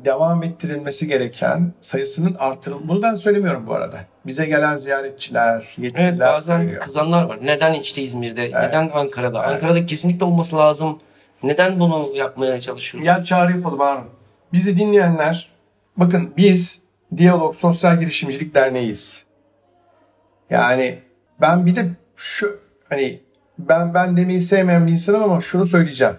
devam ettirilmesi gereken sayısının artırılması. Bunu ben söylemiyorum bu arada. Bize gelen ziyaretçiler, yetkililer Evet bazen söylüyor. kızanlar var. Neden işte İzmir'de? Neden Ankara'da? Ankara'da kesinlikle olması lazım. Neden bunu yapmaya çalışıyorsun? Gel çağrı yapalım Harun. Bizi dinleyenler, bakın biz Diyalog Sosyal Girişimcilik Derneği'yiz. Yani ben bir de şu hani ben ben demeyi sevmeyen bir insanım ama şunu söyleyeceğim.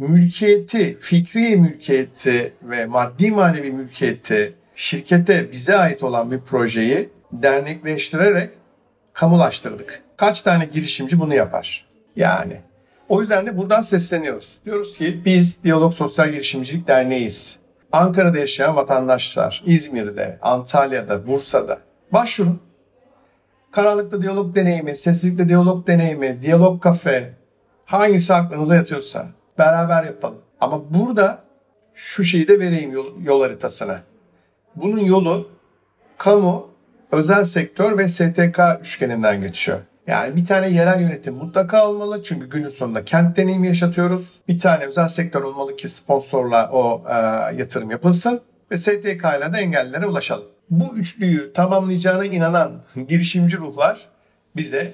Mülkiyeti, fikri mülkiyeti ve maddi manevi mülkiyeti şirkete bize ait olan bir projeyi dernekleştirerek kamulaştırdık. Kaç tane girişimci bunu yapar? Yani. O yüzden de buradan sesleniyoruz. Diyoruz ki biz Diyalog Sosyal Girişimcilik Derneği'yiz. Ankara'da yaşayan vatandaşlar, İzmir'de, Antalya'da, Bursa'da başvurun. Karanlıkta diyalog deneyimi, sessizlikte diyalog deneyimi, diyalog kafe, hangisi aklınıza yatıyorsa beraber yapalım. Ama burada şu şeyi de vereyim yol, yol haritasına. Bunun yolu kamu, özel sektör ve STK üçgeninden geçiyor. Yani bir tane yerel yönetim mutlaka olmalı çünkü günün sonunda kent deneyimi yaşatıyoruz. Bir tane özel sektör olmalı ki sponsorla o e, yatırım yapılsın ve STK ile de engellilere ulaşalım. Bu üçlüyü tamamlayacağına inanan girişimci ruhlar bize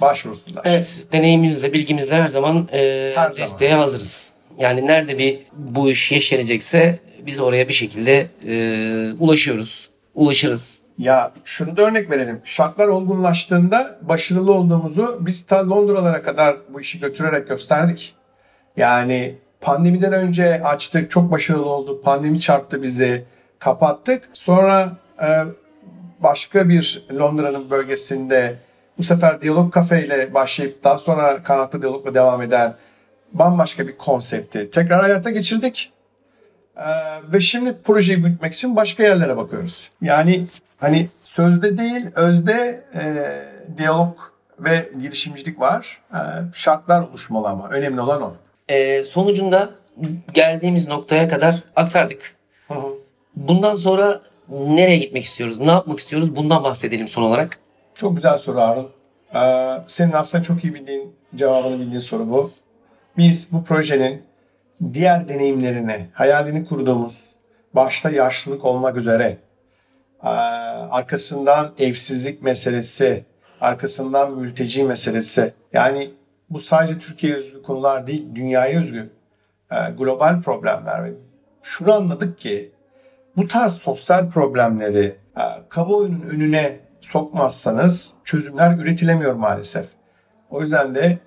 başvursunlar. Evet, deneyimimizle, bilgimizle her zaman e, Her zaman. desteğe hazırız. Yani nerede bir bu iş yeşerecekse biz oraya bir şekilde e, ulaşıyoruz, ulaşırız. Ya şunu da örnek verelim. Şartlar olgunlaştığında başarılı olduğumuzu biz ta Londralara kadar bu işi götürerek gösterdik. Yani pandemiden önce açtık, çok başarılı oldu. Pandemi çarptı bizi, kapattık. Sonra e, başka bir Londra'nın bölgesinde bu sefer Diyalog Cafe ile başlayıp daha sonra Kanatlı Diyalog'la devam eden bambaşka bir konsepti tekrar hayata geçirdik. Ee, ve şimdi projeyi büyütmek için başka yerlere bakıyoruz. Yani hani sözde değil, özde e, diyalog ve girişimcilik var. E, şartlar oluşmalı ama önemli olan o. E, sonucunda geldiğimiz noktaya kadar aktardık. Hı hı. Bundan sonra nereye gitmek istiyoruz, ne yapmak istiyoruz bundan bahsedelim son olarak. Çok güzel soru Harun. Ee, senin aslında çok iyi bildiğin, cevabını bildiğin soru bu. Biz bu projenin diğer deneyimlerini, hayalini kurduğumuz, başta yaşlılık olmak üzere, eee, arkasından evsizlik meselesi, arkasından mülteci meselesi. Yani bu sadece Türkiye'ye özgü konular değil, dünyaya özgü eee, global problemler. Şunu anladık ki bu tarz sosyal problemleri e, kamuoyunun önüne sokmazsanız çözümler üretilemiyor maalesef. O yüzden de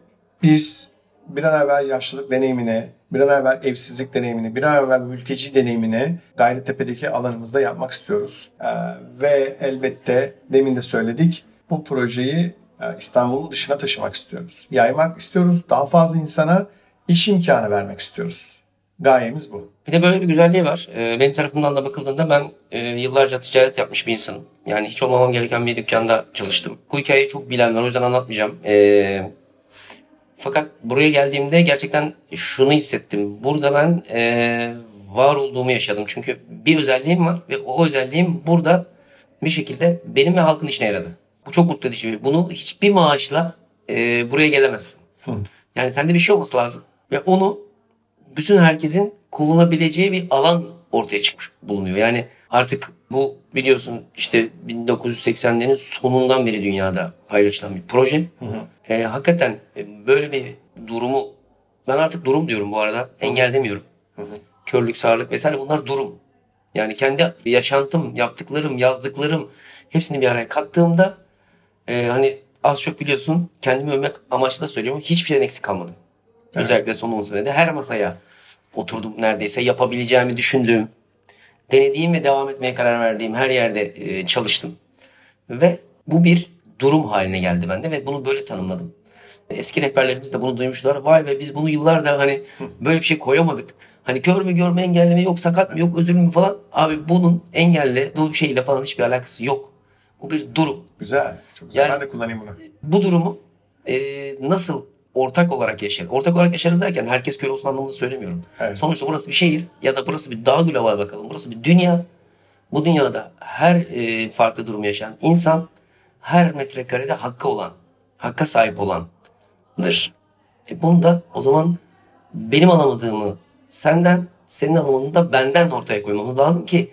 biz bir an evvel yaşlılık deneyimini, bir an evvel evsizlik deneyimini, bir an evvel mülteci deneyimini Gayrettepe'deki alanımızda yapmak istiyoruz. E, ve elbette demin de söyledik bu projeyi e, İstanbul'un dışına taşımak istiyoruz. Yaymak istiyoruz. Daha fazla insana iş imkanı vermek istiyoruz. Gayemiz bu. Bir de böyle bir güzelliği var. Ee, benim tarafımdan da bakıldığında ben e, yıllarca ticaret yapmış bir insanım. Yani hiç olmamam gereken bir dükkanda çalıştım. Bu hikayeyi çok bilen var o yüzden anlatmayacağım. Ee, fakat buraya geldiğimde gerçekten şunu hissettim. Burada ben e, var olduğumu yaşadım. Çünkü bir özelliğim var ve o özelliğim burada bir şekilde benim ve halkın işine yaradı. Bu çok mutlu edici. bir- Bunu hiçbir maaşla e, buraya gelemezsin. Yani sende bir şey olması lazım. Ve onu bütün herkesin kullanabileceği bir alan ortaya çıkmış bulunuyor. Yani artık bu biliyorsun işte 1980'lerin sonundan beri dünyada paylaşılan bir proje. Ee, hakikaten e, böyle bir durumu ben artık durum diyorum bu arada engel demiyorum. Körlük, sağırlık vesaire bunlar durum. Yani kendi yaşantım, yaptıklarım, yazdıklarım hepsini bir araya kattığımda e, hani az çok biliyorsun kendimi övmek amaçlı da söylüyorum. Hiçbir şeyden eksik kalmadım. Özellikle son 10 senede her masaya oturdum neredeyse yapabileceğimi düşündüğüm, denediğim ve devam etmeye karar verdiğim her yerde e, çalıştım. Ve bu bir durum haline geldi bende ve bunu böyle tanımladım. Eski rehberlerimiz de bunu duymuşlar. Vay be biz bunu yıllardır hani böyle bir şey koyamadık. Hani kör mü görme engelleme yok sakat mı yok özür mü falan. Abi bunun engelle bu şeyle falan hiçbir alakası yok. Bu bir durum. Güzel. Çok güzel. Yani- ben de kullanayım bunu. Bu durumu e, nasıl ortak olarak yaşarız? Ortak olarak yaşarız derken herkes kör olsun anlamında söylemiyorum. Evet. Sonuçta burası bir şehir ya da burası bir dağ global bakalım. Burası bir dünya. Bu dünyada her e, farklı durum yaşayan insan her metrekarede hakkı olan, hakka sahip olandır. E bunu da o zaman benim alamadığımı senden, senin alamadığını da benden ortaya koymamız lazım ki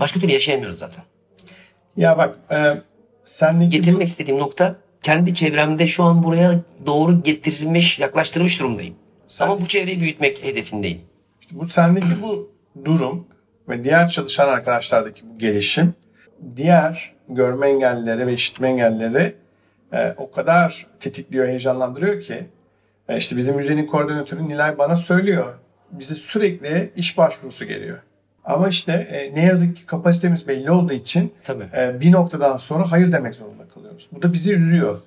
başka türlü yaşayamıyoruz zaten. Ya bak e, bu- Getirmek istediğim nokta kendi çevremde şu an buraya doğru getirilmiş, yaklaştırmış durumdayım. Sen- Ama bu çevreyi büyütmek hedefindeyim. bu sendeki bu durum ve diğer çalışan arkadaşlardaki bu gelişim diğer görme engellileri ve işitme engellileri e, o kadar tetikliyor, heyecanlandırıyor ki e, işte bizim müzenin koordinatörü Nilay bana söylüyor. Bize sürekli iş başvurusu geliyor. Ama işte e, ne yazık ki kapasitemiz belli olduğu için Tabii. e, bir noktadan sonra hayır demek zorunda kalıyoruz. Bu da bizi üzüyor.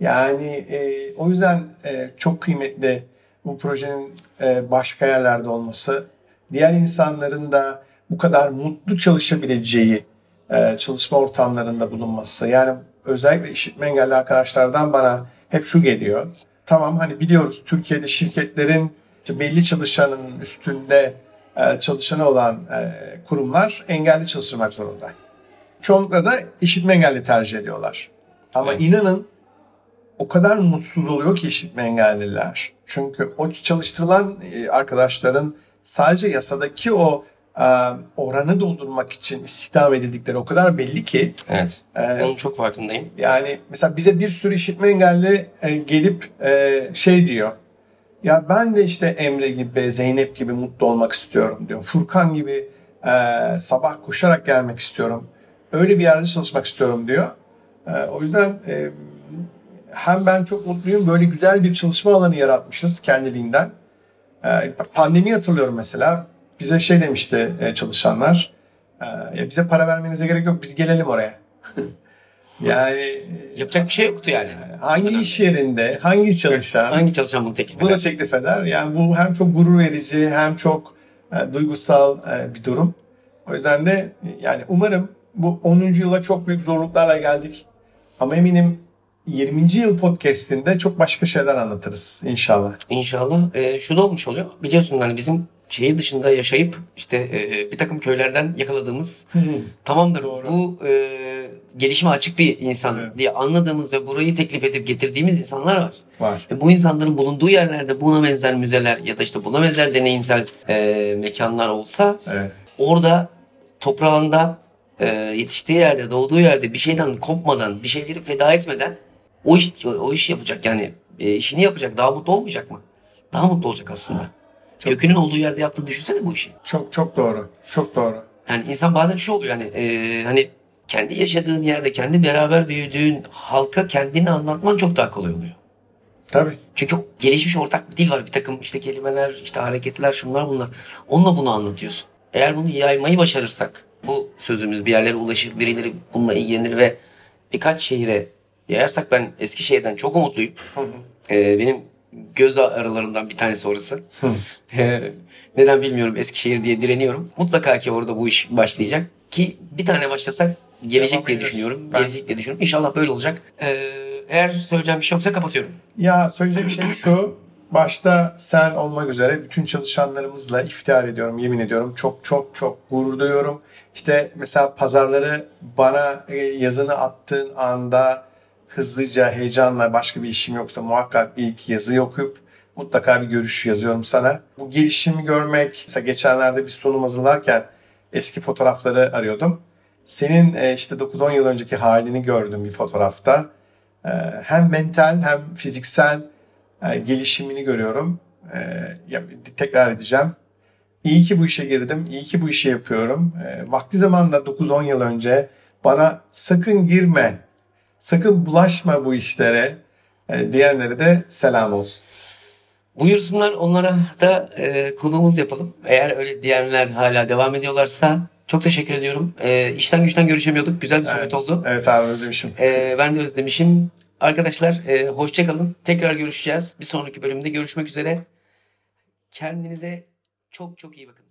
Yani e, o yüzden e, çok kıymetli bu projenin e, başka yerlerde olması, diğer insanların da bu kadar mutlu çalışabileceği e, çalışma ortamlarında bulunması. Yani özellikle işitme engelli arkadaşlardan bana hep şu geliyor. Tamam hani biliyoruz Türkiye'de şirketlerin işte belli çalışanın üstünde çalışanı olan e, kurumlar engelli çalıştırmak zorunda. Çoğunlukla da işitme engelli tercih ediyorlar. Ama Evet. inanın o kadar mutsuz oluyor ki işitme engelliler. Çünkü o çalıştırılan e, arkadaşların sadece yasadaki o e, oranı doldurmak için istihdam edildikleri o kadar belli ki Evet. e, Onun çok farkındayım. yani mesela bize bir sürü işitme engelli e, gelip e, şey diyor. Ya ben de işte Emre gibi, Zeynep gibi mutlu olmak istiyorum diyor. Furkan gibi e, sabah koşarak gelmek istiyorum. Öyle bir yerde çalışmak istiyorum diyor. E, o yüzden e, hem ben çok mutluyum böyle güzel bir çalışma alanı yaratmışız kendiliğinden. E, pandemi hatırlıyorum mesela. Bize şey demişti e, çalışanlar. E, bize para vermenize gerek yok biz gelelim oraya. yani Yapacak bir şey yoktu yani. hangi iş yerinde, hangi çalışan Hangi çalışan bunu teklif bunu eder? teklif eder. Yani bu hem çok gurur verici hem çok e, duygusal e, bir durum. O yüzden de yani umarım bu 10. yıla çok büyük zorluklarla geldik. Ama eminim 20. yıl podcast'inde çok başka şeyler anlatırız inşallah. İnşallah. E, şu da olmuş oluyor. Biliyorsun hani bizim şehir dışında yaşayıp işte e, bir takım köylerden yakaladığımız tamamdır Doğru. bu e, gelişime açık bir insan Evet. diye anladığımız ve burayı teklif edip getirdiğimiz insanlar var. Var. E, bu insanların bulunduğu yerlerde buna benzer müzeler ya da işte buna benzer deneyimsel e, mekanlar olsa Evet. orada toprağında e, yetiştiği yerde doğduğu yerde bir şeyden kopmadan bir şeyleri feda etmeden o iş o iş yapacak yani e, işini yapacak daha mutlu olmayacak mı? Daha mutlu olacak aslında. Kökünün olduğu yerde yaptığını düşünsene bu işi. Çok çok doğru. Çok doğru. Yani insan bazen şu oluyor yani e, hani kendi yaşadığın yerde kendi beraber büyüdüğün halka kendini anlatman çok daha kolay oluyor. Tabii. Çünkü gelişmiş ortak bir dil var. Bir takım işte kelimeler, işte hareketler, şunlar bunlar. Onunla bunu anlatıyorsun. Eğer bunu yaymayı başarırsak, bu sözümüz bir yerlere ulaşır, birileri bununla ilgilenir ve birkaç şehire yayarsak ben Eskişehir'den çok umutluyum. Ee, benim göz aralarından bir tanesi orası. Ee, Neden bilmiyorum Eskişehir diye direniyorum. Mutlaka ki orada bu iş başlayacak. Ki bir tane başlasak gelecek Devam diye düşünüyorum. Ben- Gelecek diye düşünüyorum. İnşallah böyle olacak. Ee, eğer söyleyeceğim bir şey yoksa kapatıyorum. Ya söyleyeceğim şey şu. Başta sen olmak üzere bütün çalışanlarımızla iftihar ediyorum, yemin ediyorum. Çok çok çok gurur duyuyorum. İşte mesela pazarları bana e, yazını attığın anda hızlıca, heyecanla başka bir işim yoksa muhakkak ilk yazıyı okuyup mutlaka bir görüş yazıyorum sana. Bu gelişimi görmek, mesela geçenlerde bir sunum hazırlarken eski fotoğrafları arıyordum. Senin e, işte 9-10 yıl önceki halini gördüm bir fotoğrafta. Ee, hem mental hem fiziksel e, gelişimini görüyorum. Tekrar edeceğim. İyi ki bu işe girdim. iyi ki bu işi yapıyorum. Vakti zamanında 9-10 yıl önce bana sakın girme, sakın bulaşma bu işlere e, diyenlere de selam olsun. Buyursunlar onlara da e, konuğumuz yapalım. Eğer öyle diyenler hala devam ediyorlarsa çok teşekkür ediyorum. E, işten güçten görüşemiyorduk. Güzel bir sohbet Evet. oldu. Evet abi özlemişim. E, ben de özlemişim. Arkadaşlar e, hoşça kalın. Tekrar görüşeceğiz. Bir sonraki bölümde görüşmek üzere. Kendinize çok çok iyi bakın.